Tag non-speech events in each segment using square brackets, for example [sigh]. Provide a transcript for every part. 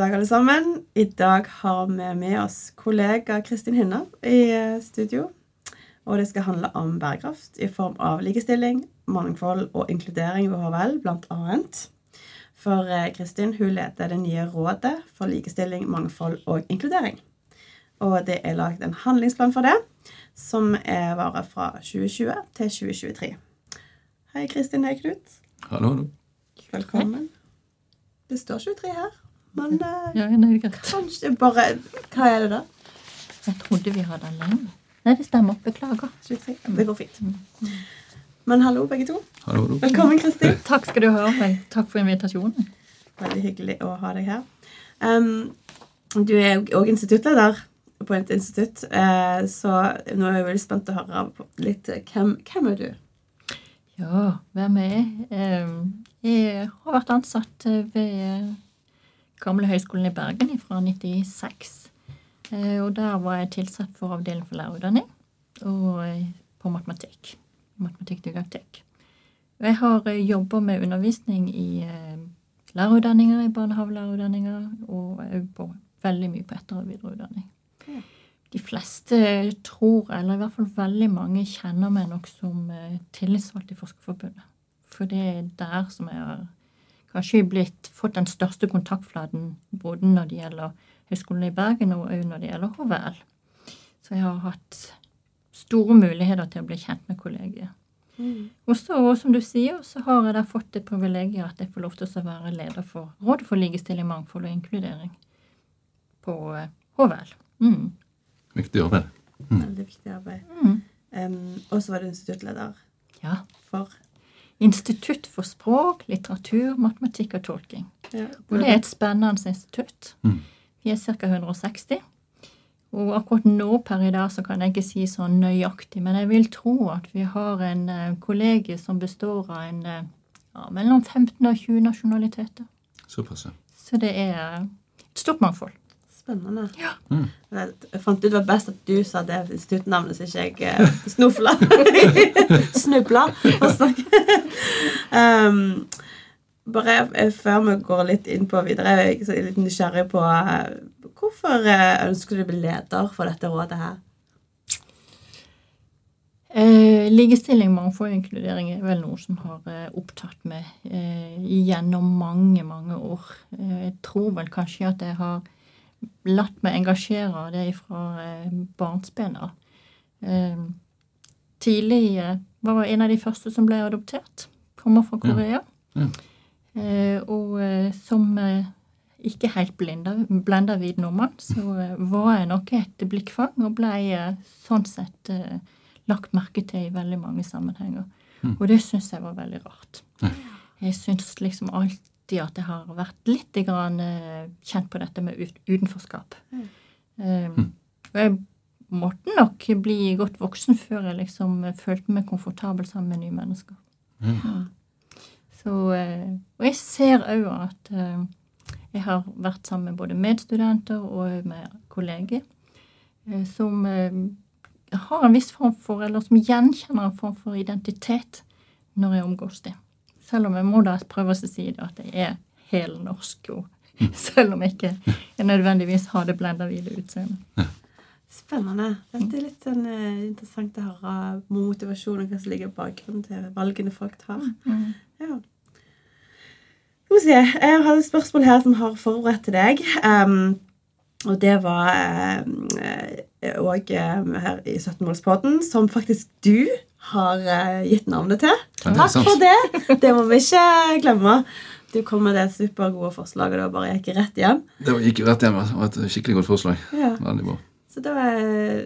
Dag, alle sammen. I dag har vi med oss kollega Kristin Hinna i eh, studio. Og det skal handle om bærekraft i form av likestilling, mangfold og inkludering ved HVL, annet. For eh, Kristin hun leder det nye Rådet for likestilling, mangfold og inkludering. Og det er lagd en handlingsplan for det, som er varer fra 2020 til 2023. Hei, Kristin. Hei, Knut. Hallo, hallo. Velkommen. Det står 23 her. Men Ja, nei, det kanskje bare Hva er det, da? Jeg trodde vi hadde alarm. Nei, det stemmer. Beklager. Det går fint. Men hallo, begge to. hallo, hallo. Velkommen, Kristin. [laughs] Takk skal du ha. Meg. Takk for invitasjonen. Veldig hyggelig å ha deg her. Um, du er òg instituttleder på et institutt, uh, så nå er jeg veldig spent å høre litt eh, hvem, hvem er du? Ja, hvem er jeg? Um, Jeg har vært ansatt eh, ved Gamle Høgskolen i Bergen fra 96. Eh, Og der var jeg tilsatt for avdeling for lærerutdanning og eh, på matematikk. Matematikk-didaktikk. Jeg har jobba med undervisning i eh, lærerutdanninger, i barnehagelærerutdanninger, og òg på veldig mye på etter- og videreutdanning. Ja. De fleste tror, eller i hvert fall veldig mange, kjenner meg nok som eh, tillitsvalgt i Forskerforbundet. For det er der som jeg har kanskje blitt, fått den største kontaktflaten både når det gjelder Høgskolen i Bergen og òg når det gjelder HVL. Så jeg har hatt store muligheter til å bli kjent med kollegiet. Og så, som du sier, så har jeg da fått det privilegiet at jeg får lov til å være leder for Rådet for likestilling, mangfold og inkludering på eh, HVL. Mm. Viktig arbeid. Veldig viktig arbeid. Mm. Um, og så var du instituttleder Ja. for Institutt for språk, litteratur, matematikk og tolking. ja, Og det er et spennende institutt. Mm. Vi er ca. 160. Og akkurat nå per i dag så kan jeg ikke si sånn nøyaktig, men jeg vil tro at vi har en uh, kollegie som består av en uh, ja, mellom 15 og 20 nasjonaliteter. Såpass, ja. Så det er et stort mangfold. Spennende. Ja. Mm. Jeg fant ut det var best at du sa det instituttnavnet, så ikke jeg uh, snufla. [laughs] Snubla. og um, bare eh, før vi går litt inn på videre, jeg er litt nysgjerrig på eh, hvorfor eh, ønsker du å bli leder for dette rådet her? Eh, likestilling, mangfold og inkludering er vel noe som har eh, opptatt meg eh, gjennom mange, mange år. Eh, jeg tror vel kanskje at jeg har latt meg engasjere av det fra eh, barnsben av. Eh, tidlig eh, var jeg en av de første som ble adoptert. Kommer fra Korea. Ja. Eh, og eh, som eh, ikke helt blenda, vid nordmann, så var jeg nok et blikkfang og ble eh, sånn sett lagt merke til i veldig mange sammenhenger. Mm. Og det syns jeg var veldig rart. Ja. Jeg syns liksom alltid at jeg har vært litt grann, eh, kjent på dette med utenforskap. Mm. Eh, og jeg måtte nok bli godt voksen før jeg liksom følte meg komfortabel sammen med nye mennesker. Mm. Så, eh, og jeg ser òg at eh, jeg har vært sammen med både medstudenter og med kolleger eh, som eh, har en viss form for, eller som gjenkjenner en form for identitet når jeg omgås det. Selv om jeg må da prøve å si det at jeg er helnorsk, og [laughs] selv om jeg ikke jeg nødvendigvis har det blenda hvile utseendet. Spennende. Dette er litt sånn, uh, interessant å høre motivasjonen og hva som ligger bak grunnen til valgene folk tar. Mm. Ja. Skal vi se. Jeg har et spørsmål her som har forberedt til deg. Um, og det var òg her i 17-målspodden, som faktisk du har eh, gitt navnet til. Det er Takk for det! Det må vi ikke glemme. Du kom med det supergode forslaget, og det bare gikk rett hjem. Det gikk rett hjem. Det var et skikkelig godt forslag. Ja. Veldig bra. Så da eh,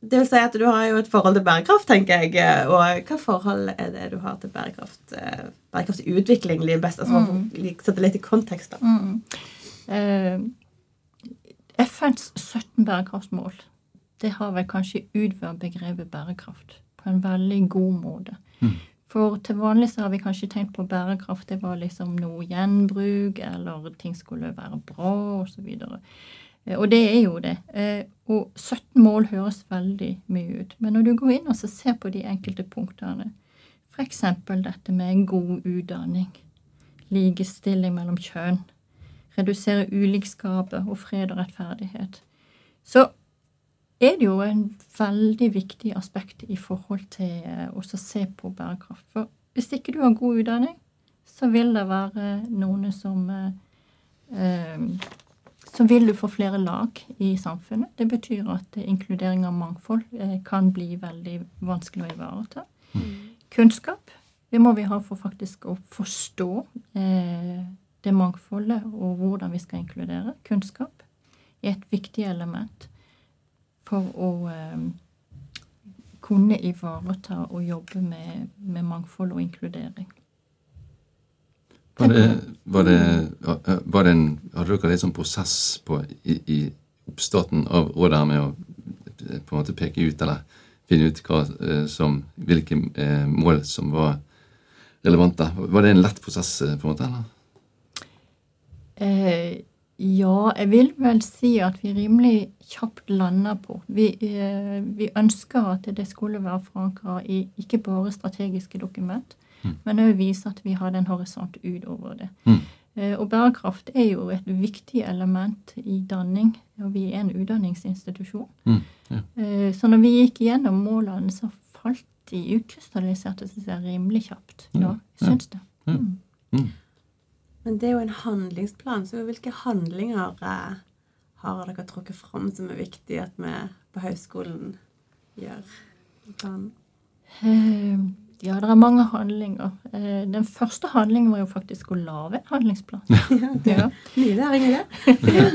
det vil si at du har jo et forhold til bærekraft, tenker jeg. eh, Og hva forhold er det du har til bærekraft? Bærekraftig utvikling blir best. Altså, Mm. mm. Sette litt i kontekst, da. Mm. Eh, FNs 17 bærekraftsmål det har vel kanskje utvidet begrepet bærekraft på en veldig god måte. Mm. For til vanlig så har vi kanskje tenkt på bærekraft det var liksom noe gjenbruk, eller ting skulle være bra, osv. Og det er jo det. Eh, Og 17 mål høres veldig mye ut. Men når du går inn og ser på de enkelte punktene, f.eks. dette med god utdanning, likestilling mellom kjønn, redusere ulikskapet og fred og rettferdighet, så er det jo en veldig viktig aspekt i forhold til eh, å se på bærekraft. For hvis ikke du har god utdanning, så vil det være noen som eh, eh, Så vil du få flere lag i samfunnet. Det betyr at inkludering av mangfold kan bli veldig vanskelig å ivareta. Kunnskap det må vi ha for faktisk å forstå eh, det mangfoldet og hvordan vi skal inkludere. Kunnskap er et viktig element for å eh, kunne ivareta og jobbe med, med mangfold og inkludering. Var det, var det, var det en, Hadde dere litt sånn prosess på, i, i oppstarten av rådet med å eh, på en måte peke ut, eller finne ut hva, eh, som, hvilke mål som var relevante? Var det en lett prosess, på en måte? eller? Eh, ja, jeg vil vel si at vi rimelig kjapt landa på. Vi, eh, vi ønsker at det skulle være forankra i ikke bare strategiske dokument, Mm. men òg vise at vi hadde en horisont utover det. Mm. Eh, og bærekraft er jo et viktig element i danning, og vi er en utdanningsinstitusjon. Mm, ja. Eh, så når vi gikk gjennom målene, så falt de ukrystalliserte seg rimelig kjapt. Mm, Ja, jeg ja. syns det. Ja. Mm. Men det er jo en handlingsplan, så hvilke handlinger eh, har dere trukket fram som er viktig at vi på høyskolen gjør? planen? Eh, Ja, det er mange handlinger. Eh, Den første handlingen var jo faktisk å lage en handlingsplan. Ja, [laughs] det er Ja. mye læring i det.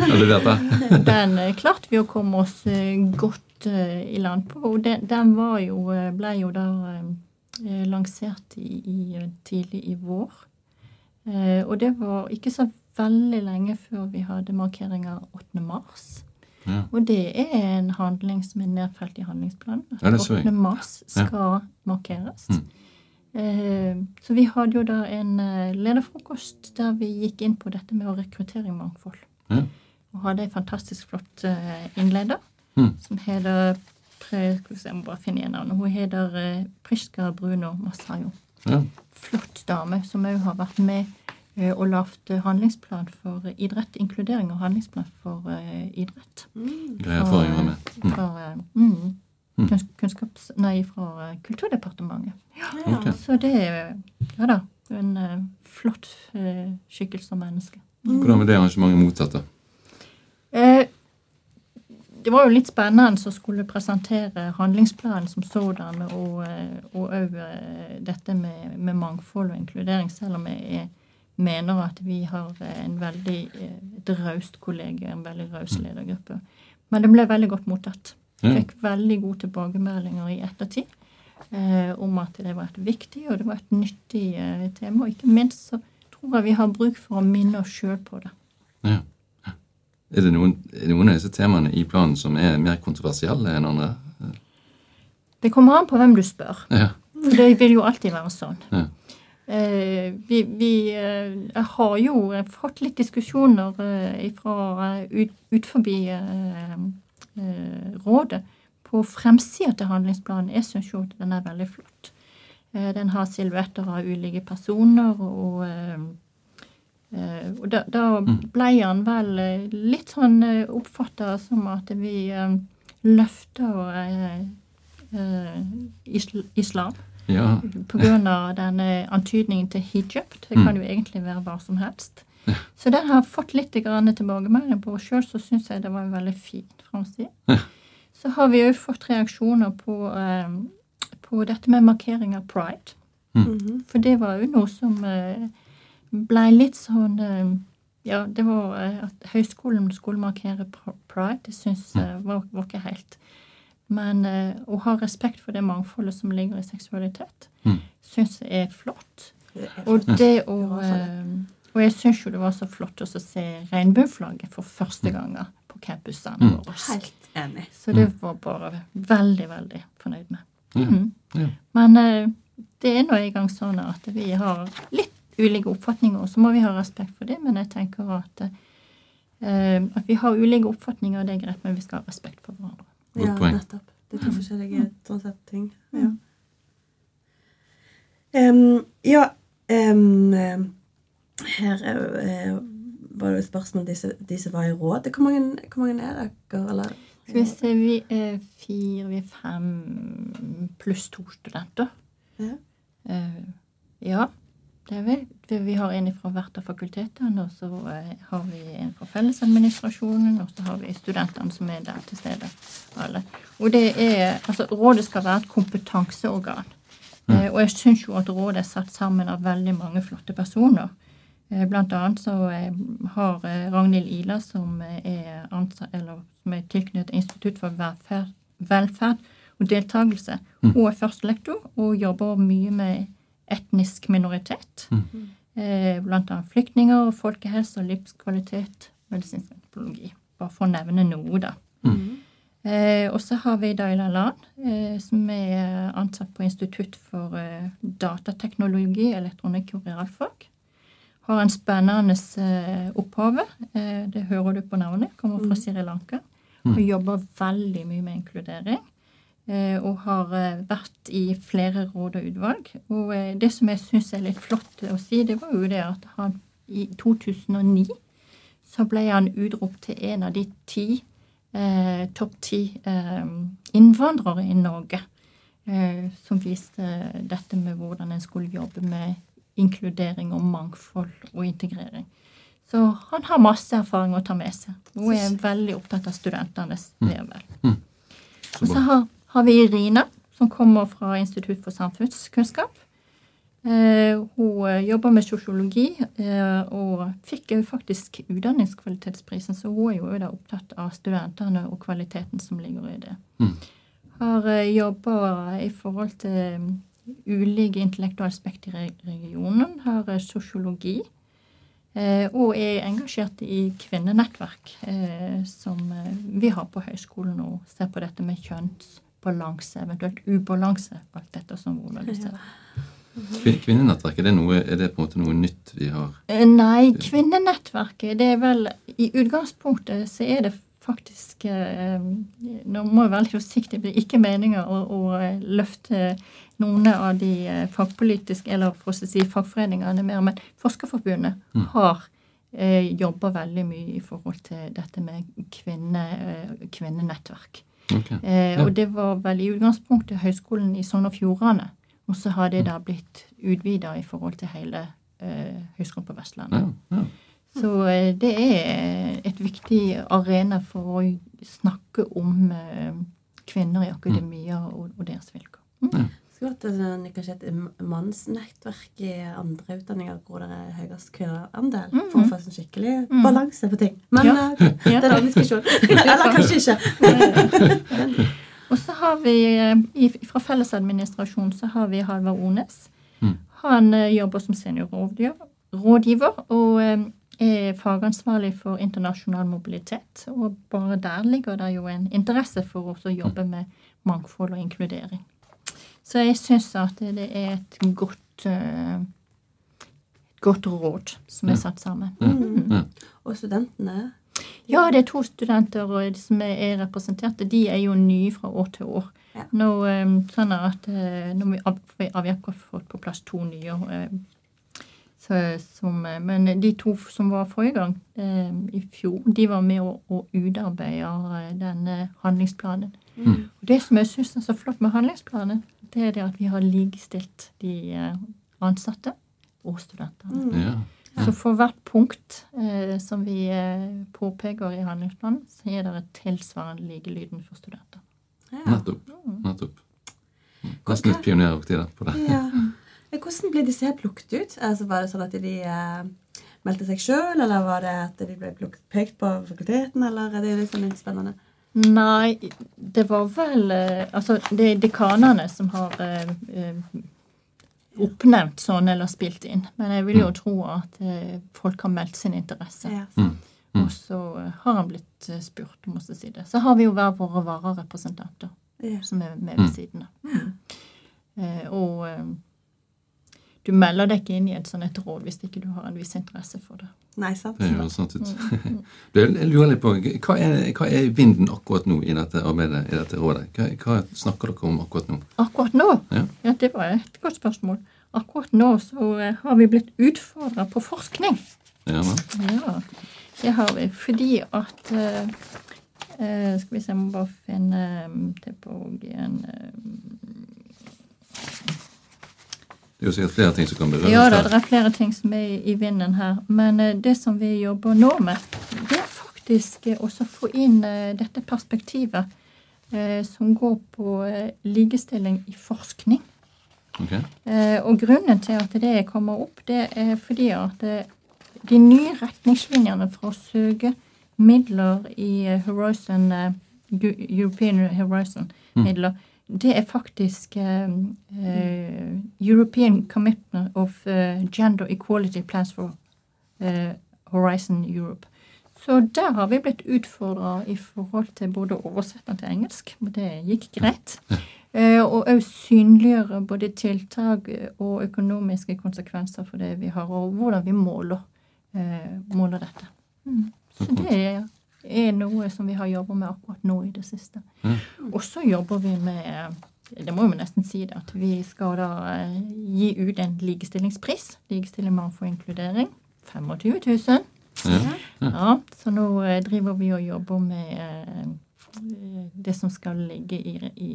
Har du levert det? [laughs] Den eh, klarte vi å komme oss godt i land på. Og den, den var jo, ble jo da eh, lansert i, i, tidlig i vår. Eh, Og det var ikke så veldig lenge før vi hadde markering 8. mars. Ja. Og det er en handling som er nedfelt i handlingsplanen. Ja, jeg. 8. mars skal markeres. Mm. Eh, Så vi hadde jo da en eh, lederfrokost der vi gikk inn på dette med å rekruttere mangfold. Ja. Og hadde en fantastisk flott eh, innleder Mm. som heter skal vi se, Jeg må bare finne igjen navnet. Hun heter Prishka Bruno Masayo. Ja. Flott dame som òg har vært med eh, og lagd handlingsplan for idrett. Inkludering og handlingsplan for eh, idrett. Mm. for erfaring å være med. Mm. Fra, eh, mm, kunnskaps... Nei, fra eh, Kulturdepartementet. Ja. Okay. Så det er Ja da. En eh, flott eh, skikkelse av menneske. Hvordan ble det arrangementet motsatte? da? Eh, det var jo litt spennende å skulle presentere handlingsplanen som sådan, og eh, òg eh, dette med, med mangfold og inkludering, selv om jeg er- mener at vi har eh, en veldig eh, et raust kollega, en veldig raus ledergruppe. Men det ble veldig godt mottatt. Ja. Fikk veldig gode tilbakemeldinger i ettertid eh, om at det var et viktig og det var et nyttig eh, tema. Og ikke minst så tror jeg vi har bruk for å minne oss sjøl på det. Ja. Er det noen, noen av disse temaene i planen som er mer kontroversielle enn andre? Det kommer an på hvem du spør. Ja. Det vil jo alltid være sånn. Ja. Eh, vi vi eh, har jo fått litt diskusjoner eh, fra ut, ut forbi rådet på fremsida til handlingsplanen. Jeg syns jo den er veldig flott. Den har silhuetter av ulike personer, og, og da, da ble han vel eh, litt sånn eh, oppfatta som at vi eh, løfter eh, eh, isl islam. ja. På grunn av denne antydningen til hijab. Det kan jo egentlig være hva som helst. Så den har fått litt grann tilbakemelding på. Sjøl så syns jeg det var en veldig fin framside. Så har vi òg fått reaksjoner på, eh, på dette med markering av pride. Mm. For det var jo noe som eh, ble litt sånn eh, Ja, det var eh, at høyskolen skulle markere pride. Det syns jeg var, var ikke helt. Men eh, å ha respekt for det mangfoldet som ligger i seksualitet, Mm. syns jeg er flott. Og det å [laughs] Og jeg syns jo det var så flott å se regnbueflagget for første gang på campusene Mm. våre. Helt enig. Så det var bare veldig, veldig fornøyd med. Mhm. Men det er nå engang sånn at vi har litt ulike oppfatninger, og så må vi ha respekt for det. Men jeg tenker at, eh, at vi har ulike oppfatninger, det er greit, men vi skal ha respekt for hverandre. Ja, nettopp. Det er to forskjellige sånn sett ting. Ja. Um, ja em, Her er, eh, var det et spørsmål disse, disse var i råd. Hvor mange, hvor mange er dere? Eller? Skal vi se, vi er fire, vi er fem pluss to studenter. Ja. Uh, ja, det er vi. Vi- har en fra hvert av fakultetene, og så eh, har vi en fra fellesadministrasjonen, og så har vi studentene som er der til stede. alle. Og det er, altså Rådet skal være et kompetanseorgan. Eh, og jeg syns jo at rådet er satt sammen av veldig mange flotte personer. Eh, Blant annet så eh, har Ragnhild Ila, som er, ansatt, eller, som er tilknyttet Institutt for velferd, velferd og deltakelse, hun er førstelektor og jobber mye med etnisk minoritet. Eh, Blant annet flyktninger, folkehelse og livskvalitet, medisinsk antropologi. Bare for å nevne noe, da. Eh, og så har vi Daila Lan, eh, som er ansatt på Institutt for eh, datateknologi, elektronikk og realfag. Har en spennende eh, opphav. Eh, det hører du på navnet. Kommer fra Sri Lanka. Og jobber veldig mye med inkludering. Eh, og har eh, vært i flere råd og utvalg. Og eh, det som jeg syns er litt flott å si, det var jo det at han i 2009 så ble han utropt til en av de ti eh, topp ti eh, innvandrere i Norge. Eh, som viste dette med hvordan en skulle jobbe med inkludering og mangfold og integrering. Så han har masse erfaring å ta med seg. Nå er veldig opptatt av studentenes ve Mm. vel. Og så har, har vi Irina, som kommer fra Institutt for samfunnskunnskap. Eh, hun eh, jobber med sosiologi eh, og fikk faktisk utdanningskvalitetsprisen, så hun er jo da opptatt av studentene og kvaliteten som ligger i det. Mm. Har jobba i forhold til ulike intellektuelle aspekter i regionen. Har sosiologi. Og er engasjert i kvinnenettverk, som vi har på høyskolen og ser på dette med kjønnsbalanse, eventuelt ubalanse, alt dette som hvordan du ser. Kvin- Kvinnenettverk, er det, noe, er det på en måte noe nytt vi har Eh, Nei, kvinnenettverket, det er vel I utgangspunktet så er det faktisk eh, Nå må jeg være litt forsiktig, det er ikke meninga å, å eh, løfte noen av de fagpolitiske, eller for å si fagforeningene mer, men Forskerforbundet har eh, jobba veldig mye i forhold til dette med kvinne, eh, kvinnenettverk. Ok. Eh, Ja. Og det var vel i utgangspunktet Høgskolen i Sogn og Fjordane. Og så har det da blitt utvida i forhold til hele eh, Høgskolen på Vestlandet. Ja, ja. Så eh, det er et viktig arena for å snakke om kvinner i akademia og, og deres vilkår. Mm. Skulle at det er kanskje et mannsnettverk i andre utdanninger hvor det er høyest kvinneandel, for å få en skikkelig balanse på ting. Men Ja. eh, [laughs] det er en annen diskusjon. [laughs] Eller kanskje ikke. Og så har vi eh, fra fellesadministrasjon så har vi Halvard Ones. Mm. Han eh, jobber som seniorrådgiver rådgiver, og er fagansvarlig for internasjonal mobilitet. Og bare der ligger det jo en interesse for oss å jobbe med mangfold og inkludering. Så jeg syns at det er et godt, et godt råd som er satt sammen. Ja. Og studentene Ja, det er to studenter som er representerte. De er jo nye fra år til år. Ja. Nå, eh, sånn at eh, nå må vi av- vi har akkurat fått på plass to nye. eh, Så, som, eh, men de to som var forrige gang, eh, i fjor, de var med å, å utarbeide eh, denne handlingsplanen. Mm. Og det som jeg syns er så flott med handlingsplanen, det er det at vi har likestilt de eh, ansatte og studentene. Mm. Ja. Så for hvert punkt eh, som vi eh, påpeker i handlingsplanen, så er det et tilsvarende likelyden for studenter. Ja. Nettopp. Nettopp. Nesten litt pioneraktig på det. Ja. Eh, Hvordan ble disse her plukket ut? Altså, var det sånn at de eh, meldte seg sjøl, eller var det at de ble plukket, pekt på fakulteten, eller er det liksom litt spennende? Nei, det var vel eh, Altså, det er dekanene som har eh, eh, oppnevnt sånn eller spilt inn. Men jeg vil jo tro at eh, folk har meldt sin interesse. Ja. Mm. Og så eh, har han blitt spurt, om å si det. Så har vi jo hver våre vararepresentanter Ja. som er med ved siden av. Mm. Eh, og eh, du melder deg ikke inn i et sånt et råd hvis ikke du har en viss interesse for det. Nei, sant? Det høres sant ut. Mm. [laughs] jeg lurer litt på, hva er, hva er vinden akkurat nå i dette arbeidet, i dette rådet? Hva, hva snakker dere om akkurat nå? Akkurat nå? Ja. Ja, det var et godt spørsmål. Akkurat nå så eh, har vi blitt utfordra på forskning. Ja, Ja, det har vi. Fordi at uh, eh, Skal vi se, jeg må bare finne um, det på igjen. Det er jo sikkert flere ting som kan berøres. Ja da, det er flere ting som er i, vinden her. Men eh, det som vi jobber nå med, det er faktisk eh, også å få inn eh, dette perspektivet som går på likestilling i forskning. Ok. Eh, og grunnen til at det kommer opp, det er fordi at de nye retningslinjene for å søke midler i Horizon, European Horizon-midler, det er faktisk uh, European Commitment of uh, Gender Equality Plans for Horizon Europe. Så der har vi blitt utfordra i forhold til både å oversette til engelsk, men det gikk greit. [laughs] Og òg synliggjøre både tiltak og økonomiske konsekvenser for det vi har, og hvordan vi måler, måler dette. Mm. Så det er, er noe som vi har jobba med akkurat nå i det siste. Mm. Og så jobber vi med det må vi nesten si det, at vi skal da eh, gi ut en likestillingspris. Likestilling, mangfold og inkludering. 25 000. Ja. Ja, så nå eh, driver vi og jobber med eh, det som skal ligge i, i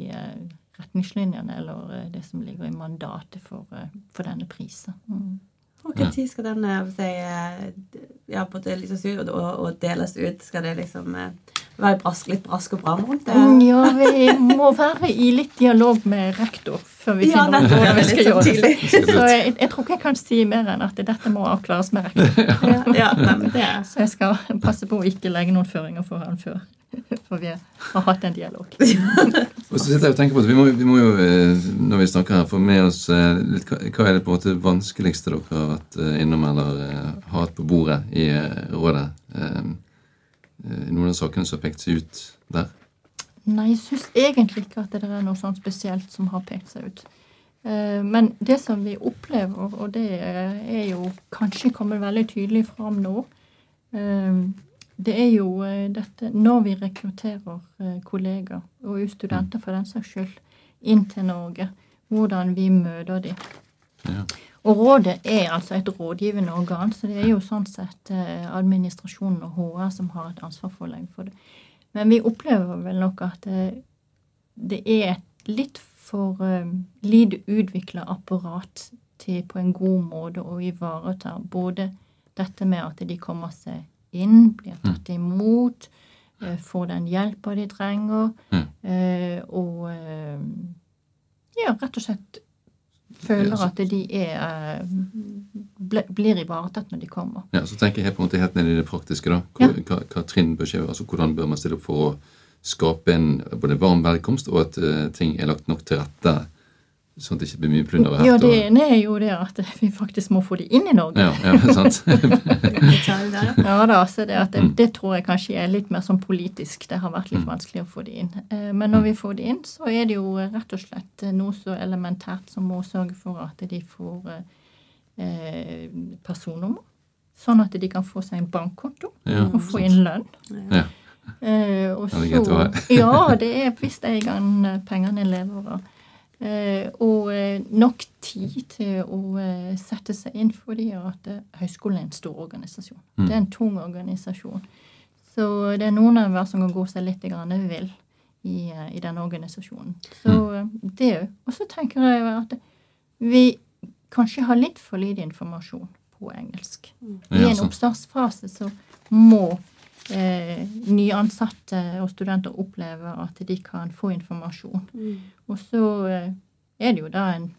retningslinjene, eller det som ligger i mandatet for, for denne prisen. Mm. Og når skal den si, ja, på det liksom, og, og, deles ut? Skal det liksom eh, være brask, litt brask og bram rundt det? Mm, Ja, vi må være i litt dialog med rektor før vi Ja, finner ut hvordan vi skal sånn gjøre det. tidlig. Så jeg, jeg tror ikke jeg kan si mer enn at dette må avklares med rektor. [laughs] Ja, ja nei, det er Så jeg skal passe på å ikke legge noen føringer for han før. For vi har hatt en dialog. [laughs] Og så sitter jeg og tenker på at vi må, vi må jo, eh, når vi snakker her, få med oss eh, litt hva, er det på en måte vanskeligste dere har vært eh, innom eller har hatt på bordet i rådet? Eh, Noen av sakene som har pekt seg ut der? Nei, jeg syns egentlig ikke at det er noe sånn spesielt som har pekt seg ut. Eh, Men det som vi opplever, og det er jo kanskje kommet veldig tydelig fram nå, eh, det er jo dette når vi rekrutterer kollegaer, og studenter for den saks skyld, inn til Norge, hvordan vi møter dem. Ja. Og rådet er altså et rådgivende organ, så det er jo sånn sett eh, administrasjonen og HR som har et ansvar for å legge for det. Men vi opplever vel nok at eh, det er et litt for eh, lite utvikla apparat til på en god måte å ivareta både dette med at de kommer seg inn, blir tatt imot, får den hjelpa de trenger, Mm. og ja, rett og slett føler at de er eh, ble, blir ivaretatt når de kommer. Ja, så tenker jeg på en måte helt ned i det praktiske. da. Hvor, hva, hva trinn bør skje? Altså, Hvordan bør man stille opp for å skape en både varm velkomst, og at uh, ting er lagt nok til rette, sånn at det ikke blir mye plunder og Ja, det ene er jo det at vi faktisk må få de inn i Norge. ja, ja, sant? [laughs] Ja da, så det, at det, Mm. det tror jeg kanskje er litt mer sånn politisk. Det har vært litt vanskelig å få de inn. Eh, Men når vi får de inn, så er det jo rett og slett noe så elementært som må sørge for at de får eh, personnummer. Sånn at de kan få seg en bankkonto Ja, og få inn lønn. Ja. Eh, og så, ja, det er er i gang pengene lever av. Eh, og eh, nok tid til å eh, sette seg inn, fordi at høyskolen er en stor organisasjon. Mm. Det er en tung organisasjon. Så det er noen av hver som kan gå seg litt vill i, i den organisasjonen. Så mm. det òg. Og så tenker jeg at vi kanskje har litt for lite informasjon på engelsk. I en sant. oppstartsfase så må eh, nyansatte og studenter opplever at de kan få informasjon. Mm. Og så eh, er det jo da en,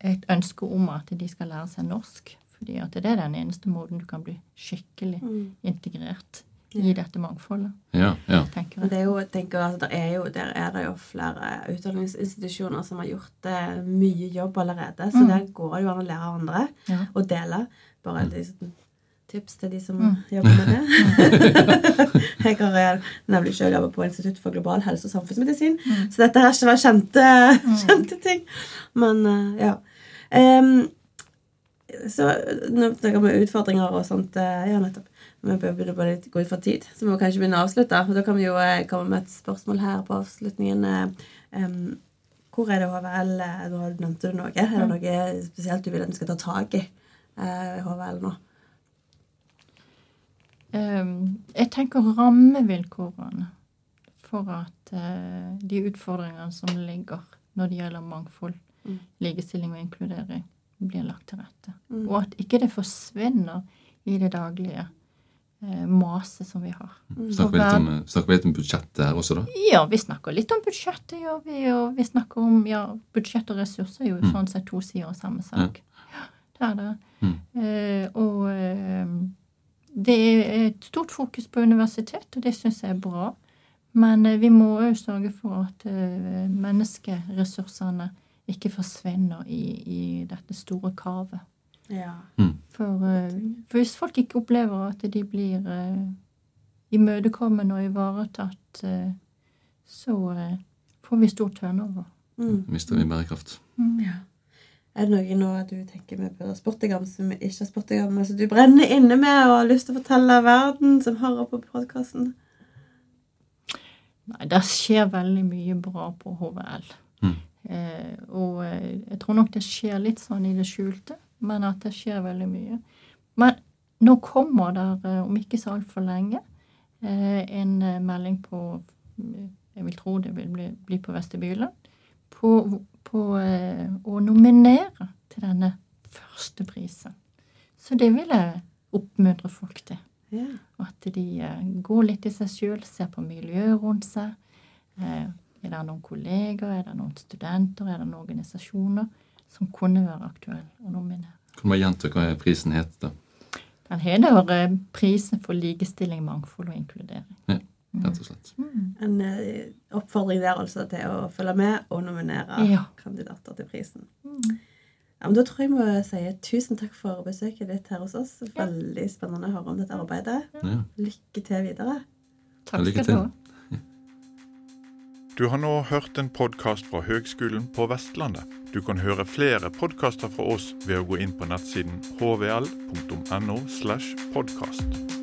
et ønske om at de skal lære seg norsk. Fordi at det er den eneste måten du kan bli skikkelig Mm. integrert i dette mangfoldet, Ja, ja. tenker jeg. det er jo, tenker at det er jo, Der er det jo flere utdanningsinstitusjoner som har gjort eh, mye jobb allerede. Så Mm. der går det jo an å lære av andre Ja. og dele. Bare et lite tips til de som Mm. jobber med det. [laughs] jeg har nemlig selv jobbet på Institutt for global helse og samfunnsmedisin, Mm. så dette her skal være kjente, kjente ting. Men eh, ja. Um, så snakker vi om utfordringer og sånt. eh, Ja, nettopp. Vi bør begynne på litt gå ut for tid, så vi må kanskje begynne å avslutte. Da kan vi jo eh, komme med et spørsmål her på avslutningen. Um, hvor er det HVL Nå nevnte du noe. Er det noe spesielt du vil at vi skal ta tak i i HVL nå? Ehm, Jeg tenker rammevilkårene for at eh, de utfordringene som ligger når det gjelder mangfold, Mm. likestilling og inkludering, blir lagt til rette. Mm. Og at ikke det forsvinner i det daglige eh, maset som vi har. Snakker vi om, snakker vi litt om budsjettet her også, da? Ja, vi snakker litt om budsjettet, Ja, vi. Og vi snakker om ja, budsjett og ressurser er jo Mm. sånn sett to sider av samme sak. Ja, det er det. Mm. Eh, og eh, det er et stort fokus på universitet, og det syns jeg er bra. Men eh, vi må òg sørge for at eh, menneskeressursene ikke forsvinner i, i dette store kavet. Ja. For, eh, for hvis folk ikke opplever at de blir imøtekommende og ivaretatt, så får vi stor turnover. Mm. Mister vi bærekraft? ja. Er det noe nå du tenker vi bør ha spurt deg om som vi ikke har spurt deg om, som du brenner inne med og har lyst til å fortelle verden som hører på podkasten? Nei, det skjer veldig mye bra på HVL. Mm. Eh, og eh, jeg tror nok det skjer litt sånn i det skjulte, men at det skjer veldig mye. Men nå kommer der, eh, om ikke så altfor lenge, eh, en eh, melding på Jeg vil tro det vil bli, bli på vestibylen. På, på eh, å nominere til denne første prisen. Så det vil jeg oppmuntre folk til. Ja. Og at de eh, går litt i seg sjøl, ser på miljøet rundt seg. Eh, er det noen kolleger, er det noen studenter, er det noen organisasjoner som kunne være aktuelle å nominere? Kan du bare gjenta hva prisen heter, da? Den heter eh, Prisen for likestilling, mangfold og inkludering. Rett og slett. En eh, oppfordring der altså til å følge med og nominere Ja. kandidater til prisen. Ja, men Da tror jeg vi må si tusen takk for besøket ditt her hos oss. Veldig spennende å høre om dette arbeidet. Ja. Mm. Lykke til videre. Takk skal du ha. Du har nå hørt en podkast fra Høgskolen på Vestlandet. Du kan høre flere podkaster fra oss ved å gå inn på nettsiden hvl.no. slash podkast.